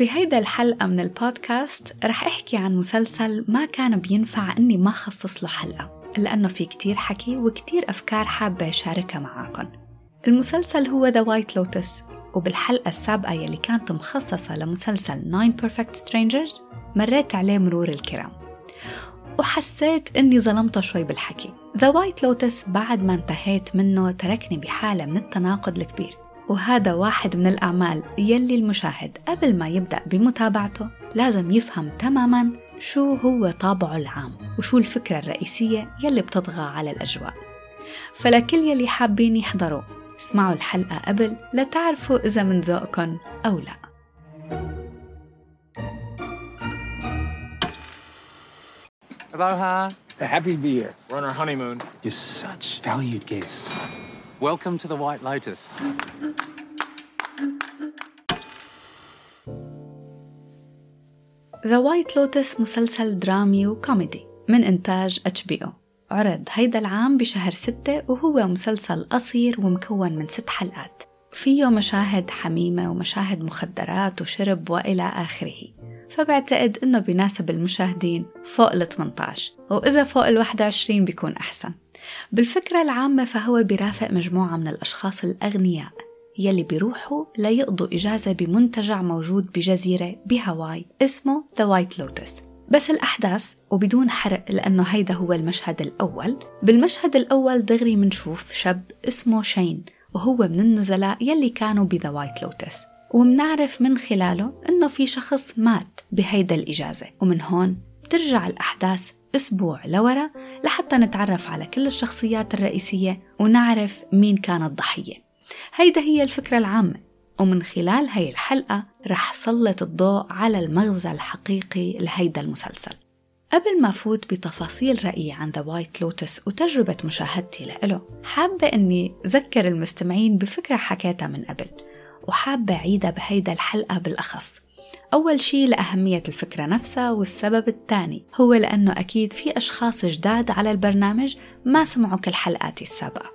بهيدا الحلقة من البودكاست رح أحكي عن مسلسل ما كان بينفع أني ما خصص له حلقة لأنه في كتير حكي وكتير أفكار حابة أشاركها معاكم المسلسل هو The White Lotus وبالحلقة السابقة يلي كانت مخصصة لمسلسل Nine Perfect Strangers مريت عليه مرور الكرام. وحسيت إني ظلمته شوي بالحكي. The White Lotus بعد ما انتهيت منه تركني بحالة من التناقض الكبير. وهذا واحد من الأعمال يلي المشاهد قبل ما يبدأ بمتابعته لازم يفهم تماما شو هو طابعه العام وشو الفكرة الرئيسية يلي بتطغى على الأجواء فلكل يلي حابين يحضروا اسمعوا الحلقة قبل لتعرفوا إذا من ذوقكم أو لا Aloha. Happy to be here. We're on our honeymoon. You're such valued guests. Welcome to the White Lotus. The White Lotus مسلسل درامي وكوميدي من إنتاج HBO عرض هيدا العام بشهر ستة وهو مسلسل قصير ومكون من ست حلقات. فيه مشاهد حميمة ومشاهد مخدرات وشرب وإلى آخره. فبعتقد إنه بيناسب المشاهدين فوق ال 18 وإذا فوق ال 21 بيكون أحسن. بالفكرة العامة فهو بيرافق مجموعة من الأشخاص الأغنياء يلي بيروحوا ليقضوا إجازة بمنتجع موجود بجزيرة بهاواي اسمه The White Lotus. بس الأحداث وبدون حرق لأنه هيدا هو المشهد الأول بالمشهد الأول دغري منشوف شاب اسمه شين وهو من النزلاء يلي كانوا ب The White Lotus ومنعرف من خلاله إنه في شخص مات بهيدا الإجازة ومن هون بترجع الأحداث أسبوع لورا لحتى نتعرف على كل الشخصيات الرئيسية ونعرف مين كان الضحية هيدا هي الفكرة العامة ومن خلال هاي الحلقة رح سلط الضوء على المغزى الحقيقي لهيدا المسلسل. قبل ما فوت بتفاصيل رأيي عن The White Lotus وتجربة مشاهدتي لإله حابة أني ذكر المستمعين بفكرة حكيتها من قبل وحابة أعيدها بهيدا الحلقة بالأخص. أول شي لأهمية الفكرة نفسها والسبب الثاني. هو لأنه أكيد في أشخاص جداد على البرنامج ما سمعوا كل حلقاتي السابقة.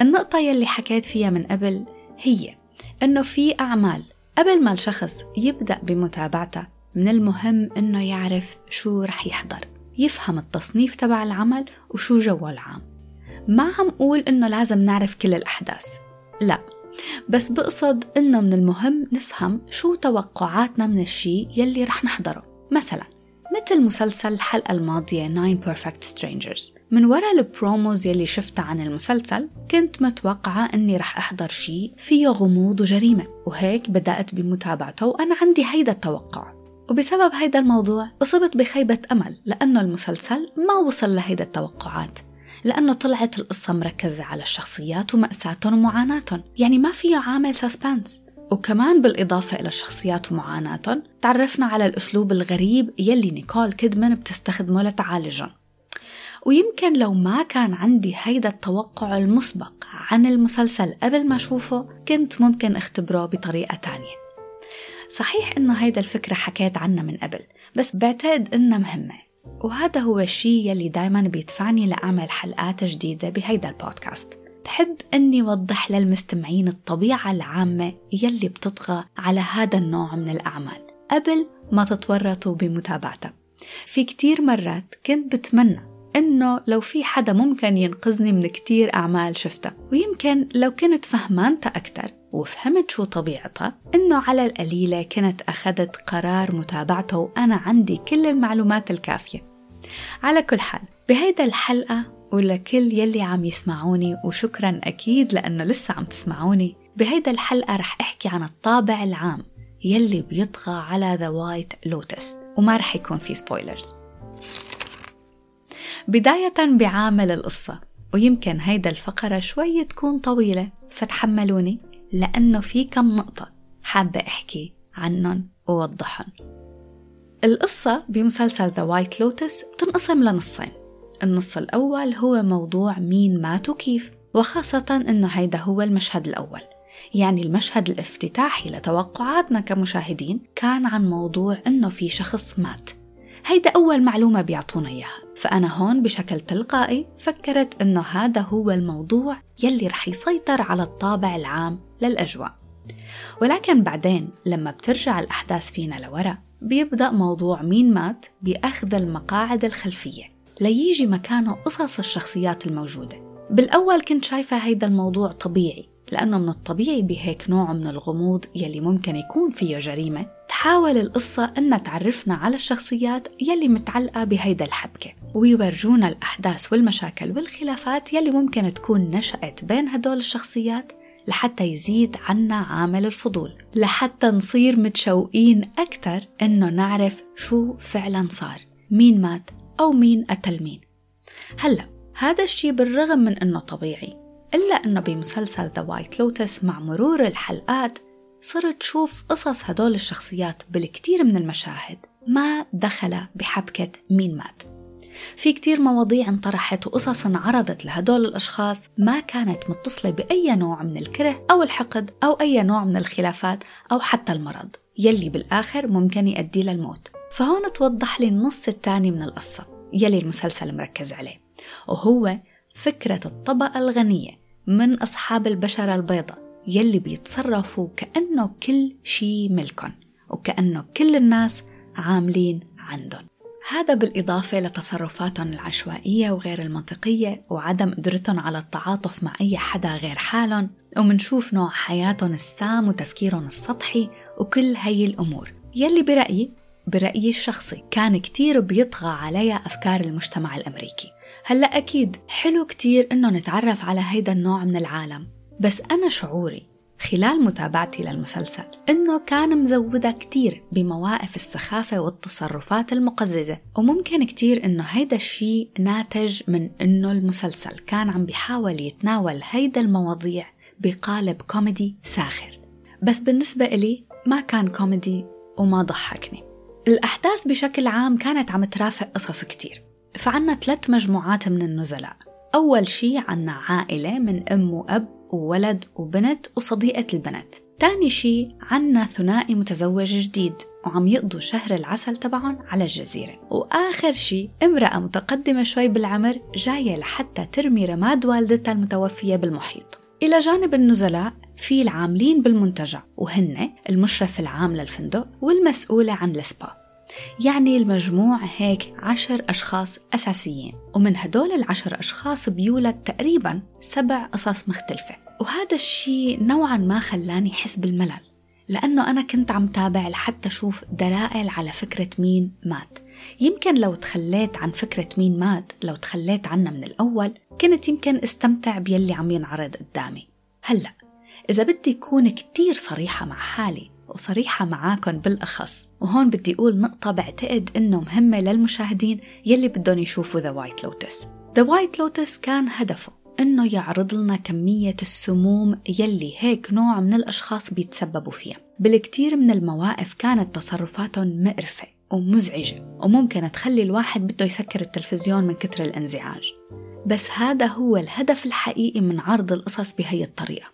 النقطة يلي حكيت فيها من قبل هي أنه في أعمال قبل ما الشخص يبدأ بمتابعتها من المهم أنه يعرف شو رح يحضر يفهم التصنيف تبع العمل وشو جوه العام. ما عم أقول أنه لازم نعرف كل الأحداث لا. بس بقصد إنه من المهم نفهم شو توقعاتنا من الشي يلي رح نحضره. مثلا مثل مسلسل الحلقة الماضية Nine Perfect Strangers. من وراء البروموز يلي شفتها عن المسلسل كنت متوقعة أني رح أحضر شي فيه غموض وجريمة. وهيك بدأت بمتابعته وأنا عندي هيدا التوقع. وبسبب هيدا الموضوع أصبت بخيبة أمل لأنه المسلسل ما وصل لهيدا التوقعات. لأنه طلعت القصة مركزة على الشخصيات ومأساتهم ومعاناتهم. يعني ما فيه عامل سسبنس وكمان بالإضافة إلى الشخصيات ومعاناتهم تعرفنا على الأسلوب الغريب يلي نيكول كيدمان بتستخدمه لتعالجهم. ويمكن لو ما كان عندي هيدا التوقع المسبق عن المسلسل قبل ما أشوفه كنت ممكن أختبره بطريقة تانية. صحيح إنه هيدا الفكرة حكيت عنها من قبل بس بعتقد إنها مهمة. وهذا هو الشيء يلي دايما بيدفعني لأعمل حلقات جديدة بهيدا البودكاست. بحب أني وضح للمستمعين الطبيعة العامة يلي بتطغى على هذا النوع من الأعمال قبل ما تتورطوا بمتابعتها. في كتير مرات كنت بتمنى إنه لو في حدا ممكن ينقذني من كتير أعمال شفتها ويمكن لو كنت فهمانتها أكتر وفهمت شو طبيعتها إنه على القليلة كنت أخذت قرار متابعته وأنا عندي كل المعلومات الكافية. على كل حال بهيدا الحلقة ولكل يلي عم يسمعوني وشكرا أكيد لأنه لسه عم تسمعوني بهيدا الحلقة رح أحكي عن الطابع العام يلي بيطغى على The White Lotus وما رح يكون في spoilers بداية بعامل القصة ويمكن هيدا الفقرة شوي تكون طويلة فتحملوني. لأنه في كم نقطة حابة أحكي عنهم ووضحهم القصة بمسلسل The White Lotus بتنقسم لنصين. النص الأول هو موضوع مين مات وكيف وخاصة أنه هيدا هو المشهد الأول. يعني المشهد الافتتاحي لتوقعاتنا كمشاهدين كان عن موضوع أنه في شخص مات. هيدا أول معلومة بيعطونا إياها. فأنا هون بشكل تلقائي فكرت أنه هذا هو الموضوع يلي رح يسيطر على الطابع العام للأجواء. ولكن بعدين لما بترجع الأحداث فينا لورا بيبدأ موضوع مين مات بأخذ المقاعد الخلفية ليجي مكانه قصص الشخصيات الموجودة. بالأول كنت شايفة هيدا الموضوع طبيعي لأنه من الطبيعي بهيك نوع من الغموض يلي ممكن يكون فيه جريمة تحاول القصة أنها تعرفنا على الشخصيات يلي متعلقة بهيدا الحبكة. ويورجونا الأحداث والمشاكل والخلافات يلي ممكن تكون نشأت بين هدول الشخصيات لحتى يزيد عنا عامل الفضول لحتى نصير متشوقين أكثر إنه نعرف شو فعلا صار مين مات أو مين قتل مين. هلأ هذا الشي بالرغم من إنه طبيعي إلا إنه بمسلسل The White Lotus مع مرور الحلقات صرت شوف قصص هدول الشخصيات بالكثير من المشاهد ما دخل بحبكة مين مات. في كتير مواضيع انطرحت وقصص انعرضت لهدول الأشخاص ما كانت متصلة بأي نوع من الكره أو الحقد أو أي نوع من الخلافات أو حتى المرض يلي بالآخر ممكن يؤدي للموت. فهون توضح لي النص الثاني من القصة يلي المسلسل مركز عليه وهو فكرة الطبقة الغنية من أصحاب البشرة البيضاء يلي بيتصرفوا كأنه كل شي ملكن وكأنه كل الناس عاملين عندهم. هذا بالإضافة لتصرفاتهم العشوائية وغير المنطقية وعدم قدرتهم على التعاطف مع أي حدا غير حالهم ومنشوف نوع حياتهم السام وتفكيرهم السطحي وكل هي الأمور. يلي برأيي برأيي الشخصي كان كتير بيطغى عليها أفكار المجتمع الأمريكي. هلأ أكيد حلو كتير إنه نتعرف على هيدا النوع من العالم بس أنا شعوري خلال متابعتي للمسلسل إنه كان مزودة كتير بمواقف السخافة والتصرفات المقززة. وممكن كتير إنه هيدا الشي ناتج من إنه المسلسل كان عم بيحاول يتناول هيدا المواضيع بقالب كوميدي ساخر. بس بالنسبة إلي ما كان كوميدي وما ضحكني. الأحداث بشكل عام كانت عم ترافق قصص كتير. فعنا ثلاث مجموعات من النزلاء. أول شي عنا عائلة من أم وأب وولد وبنت وصديقة البنت. تاني شي عنا ثنائي متزوج جديد وعم يقضوا شهر العسل تبعهم على الجزيرة. وآخر شي امرأة متقدمة شوي بالعمر جاية لحتى ترمي رماد والدتها المتوفية بالمحيط. إلى جانب النزلاء في العاملين بالمنتجع وهن المشرف العام للفندق والمسؤولة عن السبا. يعني المجموع هيك عشر أشخاص أساسيين ومن هدول العشر أشخاص بيولد تقريبا سبع قصص مختلفة وهذا الشيء نوعا ما خلاني حس بالملل لأنه أنا كنت عم تابع لحتى أشوف دلائل على فكرة مين مات. يمكن لو تخليت عن فكرة مين مات لو تخليت عنها من الأول كنت يمكن استمتع بيلي عم ينعرض قدامي. هلأ إذا بدي أكون كتير صريحة مع حالي وصريحة معاكم بالأخص. وهون بدي أقول نقطة بعتقد إنه مهمة للمشاهدين يلي بدهم يشوفوا The White Lotus The White Lotus كان هدفه إنه يعرض لنا كمية السموم يلي هيك نوع من الأشخاص بيتسببوا فيها. بالكثير من المواقف كانت تصرفاتهم مقرفة ومزعجة وممكن تخلي الواحد بده يسكر التلفزيون من كتر الانزعاج. بس هذا هو الهدف الحقيقي من عرض القصص بهي الطريقة.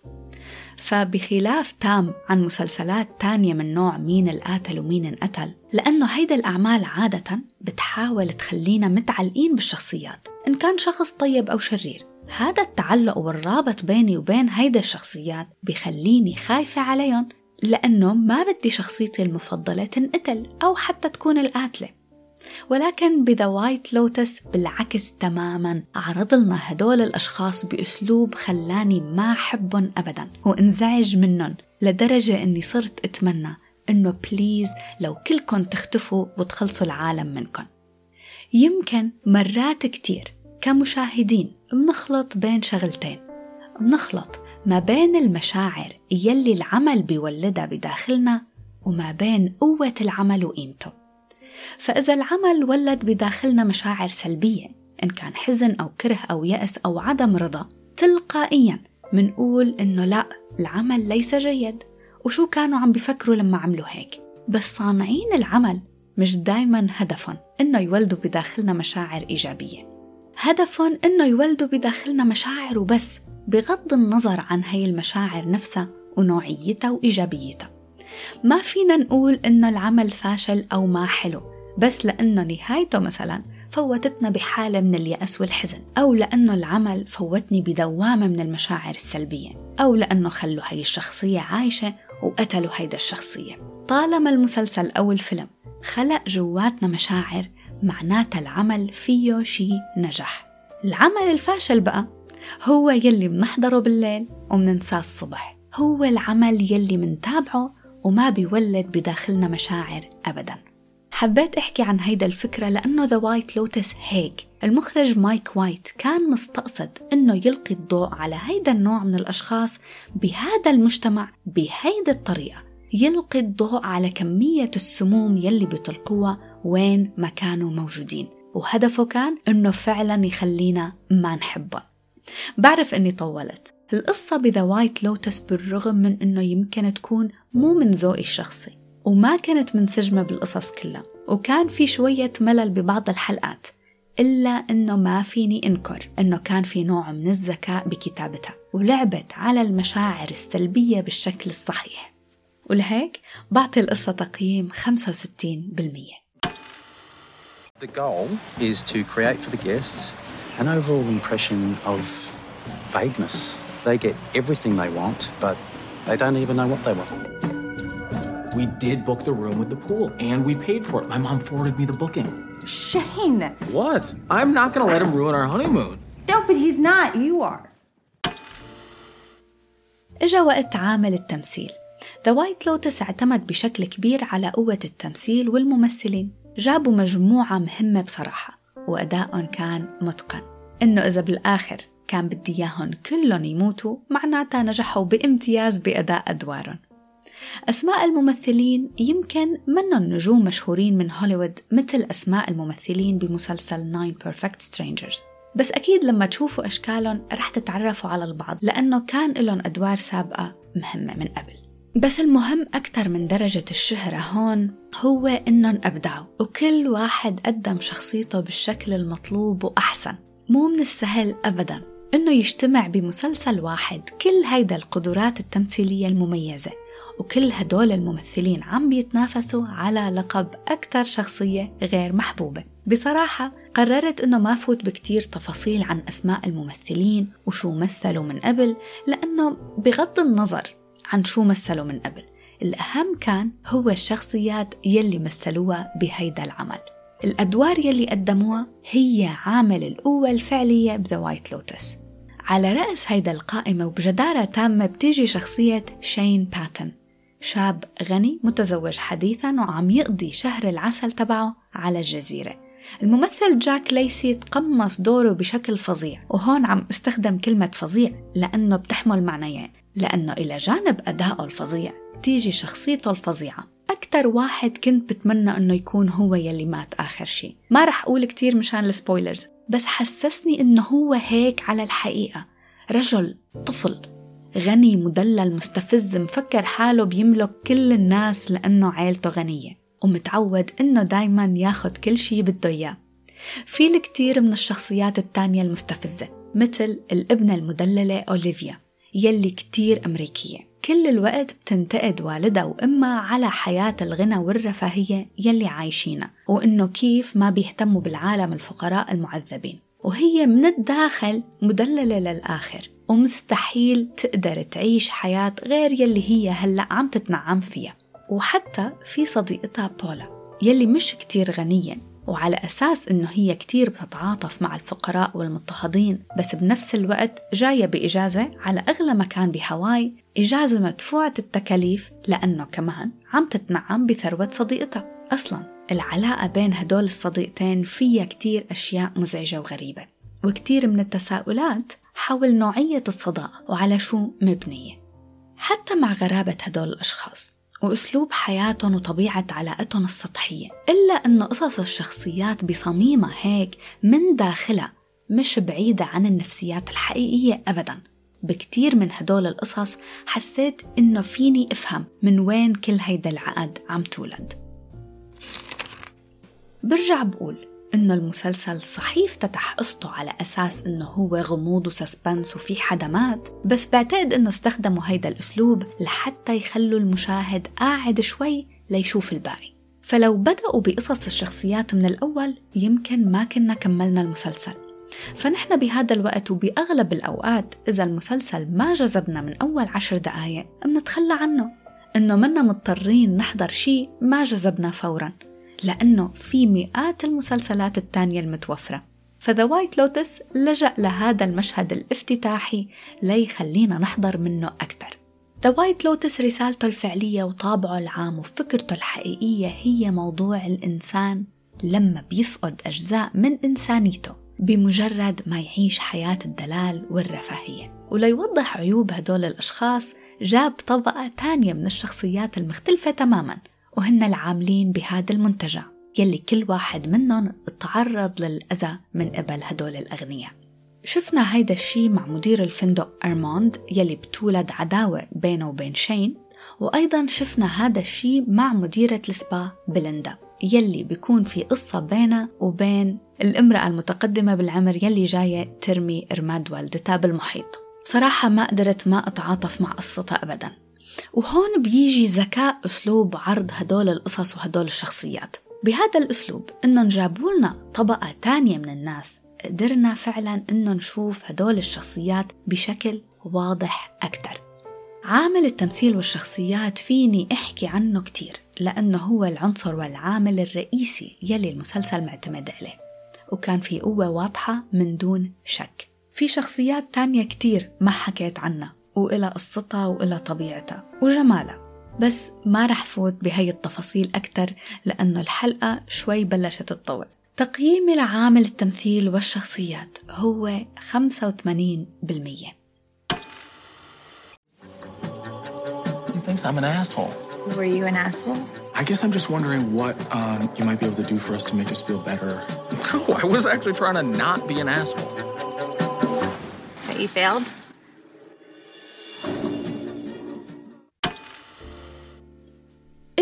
فبخلاف تام عن مسلسلات تانية من نوع مين القاتل ومين انقتل لأنه هيدا الأعمال عادة بتحاول تخلينا متعلقين بالشخصيات إن كان شخص طيب أو شرير. هذا التعلق والرابط بيني وبين هيدا الشخصيات بخليني خايفة عليهم لأنه ما بدي شخصيتي المفضلة تنقتل أو حتى تكون القاتلة. ولكن ب The White Lotus بالعكس تماما. عرض لنا هدول الأشخاص بأسلوب خلاني ما أحبهم أبدا. وانزعج منهم لدرجة أني صرت أتمنى أنه please لو كلكم تختفوا وتخلصوا العالم منكم. يمكن مرات كتير كمشاهدين بنخلط بين شغلتين. بنخلط ما بين المشاعر يلي العمل بيولدها بداخلنا وما بين قوة العمل وقيمته. فإذا العمل ولد بداخلنا مشاعر سلبية إن كان حزن أو كره أو يأس أو عدم رضا تلقائيا منقول إنه لا العمل ليس جيد. وشو كانوا عم بفكروا لما عملوا هيك؟ بس صانعين العمل مش دايما هدفهم إنه يولدوا بداخلنا مشاعر إيجابية. هدفهم إنه يولدوا بداخلنا مشاعر وبس بغض النظر عن هي المشاعر نفسها ونوعيتها وإيجابيتها. ما فينا نقول إنه العمل فاشل أو ما حلو. بس لأنه نهايته مثلا فوتتنا بحالة من اليأس والحزن أو لأنه العمل فوتني بدوامة من المشاعر السلبية أو لأنه خلوا هي الشخصية عايشة وقتلوا هيدا الشخصية. طالما المسلسل أو الفيلم خلق جواتنا مشاعر معناتها العمل فيه شي نجح. العمل الفاشل بقى هو يلي منحضره بالليل ومننساه الصبح. هو العمل يلي منتابعه وما بيولد بداخلنا مشاعر أبدا. حبيت أحكي عن هيدا الفكرة لأنه The White Lotus هيك. المخرج مايك وايت كان مستقصد أنه يلقي الضوء على هيدا النوع من الأشخاص بهذا المجتمع بهيدا الطريقة. يلقي الضوء على كمية السموم يلي بيطلقوها وين ما كانوا موجودين. وهدفه كان أنه فعلا يخلينا ما نحبه. بعرف أني طولت. القصة بذا وايت لوتس بالرغم من أنه يمكن تكون مو من ذوقي الشخصي. وما كانت منسجمة بالقصص كلها وكان في شوية ملل ببعض الحلقات إلا أنه ما فيني أنكر أنه كان في نوع من الذكاء بكتابتها ولعبت على المشاعر السلبية بالشكل الصحيح ولهيك بعطي القصة تقييم 65% The goal is to create for the guests an overall impression of vagueness. They get everything they want, but they don't even know what they want. We did book the room with the pool, and we paid for it. My mom forwarded me the booking. Shane! What? I'm not gonna let him ruin our honeymoon. No, but he's not. You are. إجا وقت عامل التمثيل The White Lotus اعتمد بشكل كبير على قوة التمثيل والممثلين جابوا مجموعة مهمة بصراحة وأدائهم كان متقن إنه إذا بالآخر كان بدي إياهم كلهم يموتوا معناتها نجحوا بامتياز بأداء أدوارهم أسماء الممثلين يمكن منهم نجوم مشهورين من هوليوود مثل أسماء الممثلين بمسلسل Nine Perfect Strangers. بس أكيد لما تشوفوا أشكالهم رح تتعرفوا على البعض لأنه كان لهم أدوار سابقة مهمة من قبل. بس المهم أكثر من درجة الشهرة هون هو إنهم أبدعوا وكل واحد قدم شخصيته بالشكل المطلوب وأحسن. مو من السهل أبدا إنه يجتمع بمسلسل واحد كل هيدا القدرات التمثيلية المميزة. وكل هدول الممثلين عم بيتنافسوا على لقب أكثر شخصية غير محبوبة. بصراحة قررت أنه ما فوت بكتير تفاصيل عن أسماء الممثلين وشو مثلوا من قبل لأنه بغض النظر عن شو مثلوا من قبل الأهم كان هو الشخصيات يلي مثلوها بهيدا العمل. الأدوار يلي قدموها هي عامل القوة الفعلية ب The White Lotus. على رأس هيدا القائمة وبجدارة تامة بتيجي شخصية شين باتن. شاب غني متزوج حديثا وعم يقضي شهر العسل تبعه على الجزيرة. الممثل جاك ليسي تقمص دوره بشكل فظيع وهون عم استخدم كلمة فظيع لأنه بتحمل معنيين لأنه إلى جانب أدائه الفظيع تيجي شخصيته الفظيعة. أكتر واحد كنت بتمنى أنه يكون هو يلي مات آخر شي. ما رح أقول كتير مشان السبويلرز بس حسسني أنه هو هيك على الحقيقة. رجل طفل. غني مدلل مستفز مفكر حاله بيملك كل الناس لأنه عيلته غنية ومتعود إنه دايما ياخد كل شي بده إياه. في الكثير من الشخصيات التانية المستفزة مثل الابنة المدللة أوليفيا يلي كتير أمريكية. كل الوقت بتنتقد والدها وأمها على حياة الغنى والرفاهية يلي عايشينها وإنه كيف ما بيهتموا بالعالم الفقراء المعذبين. وهي من الداخل مدللة للآخر. ومستحيل تقدر تعيش حياة غير يلي هي هلأ عم تتنعم فيها. وحتى في صديقتها بولا يلي مش كتير غنية وعلى أساس إنه هي كتير بتتعاطف مع الفقراء والمضطهدين بس بنفس الوقت جاية بإجازة على أغلى مكان بهاواي إجازة مدفوعة التكاليف لأنه كمان عم تتنعم بثروة صديقتها. أصلا العلاقة بين هدول الصديقتين فيها كتير أشياء مزعجة وغريبة وكتير من التساؤلات حول نوعية الصداقة وعلى شو مبنية حتى مع غرابة هدول الأشخاص وأسلوب حياتهم وطبيعة علاقتهم السطحية إلا أن قصص الشخصيات بصميمها هيك من داخلها مش بعيدة عن النفسيات الحقيقية أبدا. بكتير من هدول القصص حسيت إنه فيني أفهم من وين كل هيدا العقد عم تولد. برجع بقول إنه المسلسل صحيح افتتح قصته على أساس إنه هو غموض وسسبنس وفي حدا مات بس بعتقد إنه استخدموا هيدا الأسلوب لحتى يخلوا المشاهد قاعد شوي ليشوف الباقي. فلو بدأوا بقصص الشخصيات من الأول يمكن ما كنا كملنا المسلسل. فنحن بهذا الوقت وبأغلب الأوقات إذا المسلسل ما جذبنا من أول عشر دقايق منتخلى عنه. إنه منا مضطرين نحضر شيء ما جذبنا فورا. لأنه في مئات المسلسلات التانية المتوفرة. ف The White Lotus لجأ لهذا المشهد الافتتاحي ليخلينا نحضر منه أكثر. The White Lotus رسالته الفعلية وطابعه العام وفكرته الحقيقية هي موضوع الإنسان لما بيفقد أجزاء من إنسانيته بمجرد ما يعيش حياة الدلال والرفاهية. وليوضح عيوب هدول الأشخاص جاب طبقة تانية من الشخصيات المختلفة تماما. وهن العاملين بهذا المنتجع يلي كل واحد منهم تعرض للأذى من قبل هدول الأغنياء. شفنا هيدا الشي مع مدير الفندق أرموند يلي بتولد عداوة بينه وبين شين. وأيضا شفنا هذا الشي مع مديرة السبا بليندا يلي بيكون في قصة بينها وبين الامرأة المتقدمة بالعمر يلي جاية ترمي رماد والدتها بالمحيط. بصراحة ما قدرت ما أتعاطف مع قصتها أبدا. وهون بيجي ذكاء أسلوب عرض هدول القصص وهدول الشخصيات. بهذا الأسلوب إنه جابوا لنا طبقة تانية من الناس. قدرنا فعلا إنه نشوف هدول الشخصيات بشكل واضح أكثر عامل التمثيل والشخصيات فيني أحكي عنه كتير لأنه هو العنصر والعامل الرئيسي يلي المسلسل معتمد عليه. وكان في قوة واضحة من دون شك. في شخصيات تانية كتير ما حكيت عنها. وإلى قصتها وإلى طبيعتها وجمالها بس ما رح فوت بهي التفاصيل أكتر لأنه الحلقة شوي بلشت تطول تقييمي لعامل التمثيل والشخصيات هو 85% He thinks I'm an asshole. Were you an asshole? I guess I'm just wondering what um, you might be able to do for us to make us feel better. No, I was actually trying to not be an asshole. That you failed?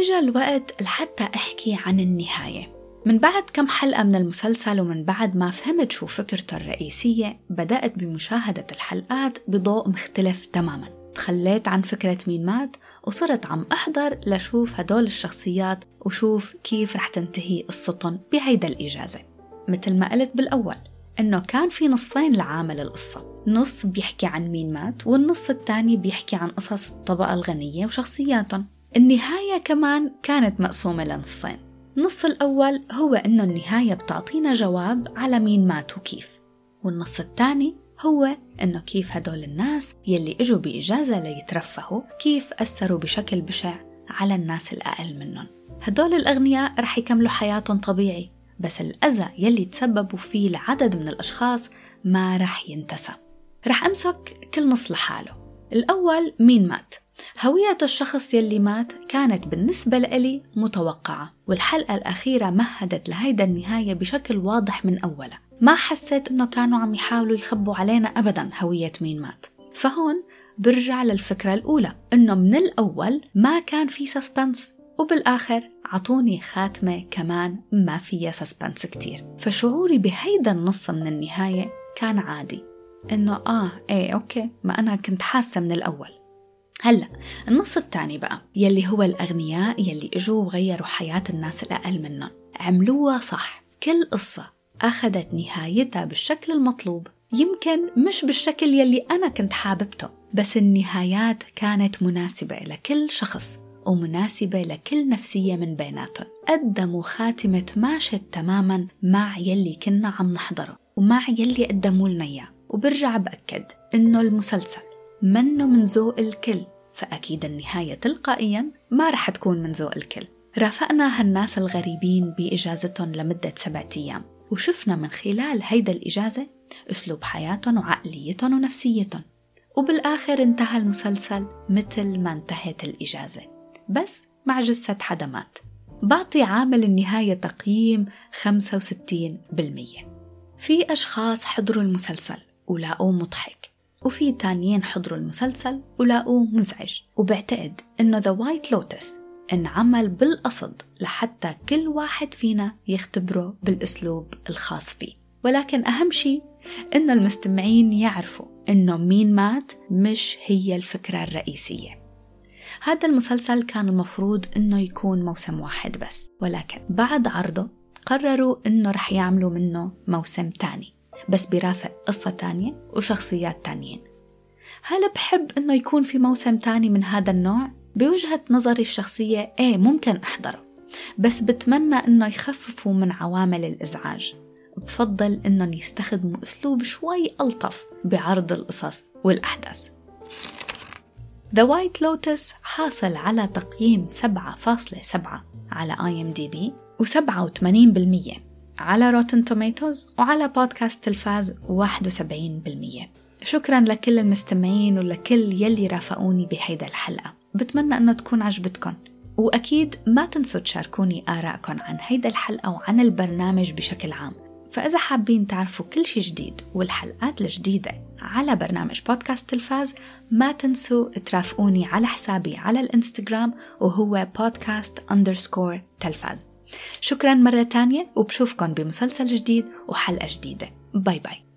إجا الوقت لحتى أحكي عن النهاية. من بعد كم حلقة من المسلسل ومن بعد ما فهمت شو فكرته الرئيسية بدأت بمشاهدة الحلقات بضوء مختلف تماما. تخليت عن فكرة مين مات وصرت عم أحضر لشوف هدول الشخصيات وشوف كيف رح تنتهي قصتهم بهيدا الإجازة. مثل ما قلت بالأول إنه كان في نصين لعامل القصة. نص بيحكي عن مين مات والنص الثاني بيحكي عن قصص الطبقة الغنية وشخصياتهم. النهاية كمان كانت مقسومة لنصين. النص الأول هو إنه النهاية بتعطينا جواب على مين مات وكيف والنص الثاني هو إنه كيف هدول الناس يلي إجوا بإجازة ليترفهوا كيف أثروا بشكل بشع على الناس الأقل منهم. هدول الأغنياء رح يكملوا حياتهم طبيعي بس الأذى يلي تسببوا فيه لعدد من الأشخاص ما رح ينتسى. رح أمسك كل نص لحاله. الأول مين مات؟ هوية الشخص يلي مات كانت بالنسبة لإلي متوقعة والحلقة الأخيرة مهدت لهيدا النهاية بشكل واضح من أولها ما حسيت إنه كانوا عم يحاولوا يخبوا علينا أبدا هوية مين مات. فهون برجع للفكرة الأولى إنه من الأول ما كان في suspense وبالآخر عطوني خاتمة كمان ما فيها suspense كتير. فشعوري بهيدا النص من النهاية كان عادي. إنه آه إيه أوكي. ما أنا كنت حاسة من الأول. هلأ النص الثاني بقى يلي هو الأغنياء يلي إجوا وغيروا حياة الناس الأقل منهم عملوها صح. كل قصة أخذت نهايتها بالشكل المطلوب. يمكن مش بالشكل يلي أنا كنت حاببته بس النهايات كانت مناسبة لكل شخص ومناسبة لكل نفسية من بيناتهم. قدموا خاتمة ماشت تماما مع يلي كنا عم نحضره ومع يلي قدموا لنا إياه. وبرجع بأكد إنه المسلسل منه من ذوق الكل فأكيد النهاية تلقائيا ما رح تكون من ذوق الكل. رافقنا هالناس الغريبين بإجازتهم لمدة سبعة أيام وشفنا من خلال هيدا الإجازة أسلوب حياتهم وعقليتهم ونفسيتهم. وبالآخر انتهى المسلسل مثل ما انتهت الإجازة بس مع جثة حدا مات بعطي عامل النهاية تقييم 65% في أشخاص حضروا المسلسل ولاقوه مضحك. وفي تانيين حضروا المسلسل ولاقوه مزعج. وبعتقد إنه The White Lotus انعمل بالقصد لحتى كل واحد فينا يختبره بالأسلوب الخاص فيه. ولكن أهم شيء إنه المستمعين يعرفوا إنه مين مات مش هي الفكرة الرئيسية. هذا المسلسل كان المفروض إنه يكون موسم واحد بس ولكن بعد عرضه قرروا إنه رح يعملوا منه موسم تاني. بس بيرافق قصة تانية وشخصيات تانيين. هل بحب إنه يكون في موسم تاني من هذا النوع؟ بوجهة نظري الشخصية إيه ممكن أحضره. بس بتمنى إنه يخففوا من عوامل الإزعاج. بفضل إنهم يستخدموا أسلوب شوي ألطف بعرض القصص والأحداث. The White Lotus حاصل على تقييم 7.7 على IMDb و87% على روتن توميتوز وعلى بودكاست تلفاز 71% شكرا لكل المستمعين ولكل يلي رافقوني بهيدا الحلقة. بتمنى أنه تكون عجبتكم وأكيد ما تنسوا تشاركوني آرائكم عن هيدا الحلقة وعن البرنامج بشكل عام. فإذا حابين تعرفوا كل شي جديد والحلقات الجديدة على برنامج بودكاست تلفاز ما تنسوا ترافقوني على حسابي على الإنستغرام وهو بودكاست underscore تلفاز. شكرا مرة تانية وبشوفكن بمسلسل جديد وحلقة جديدة. bye bye.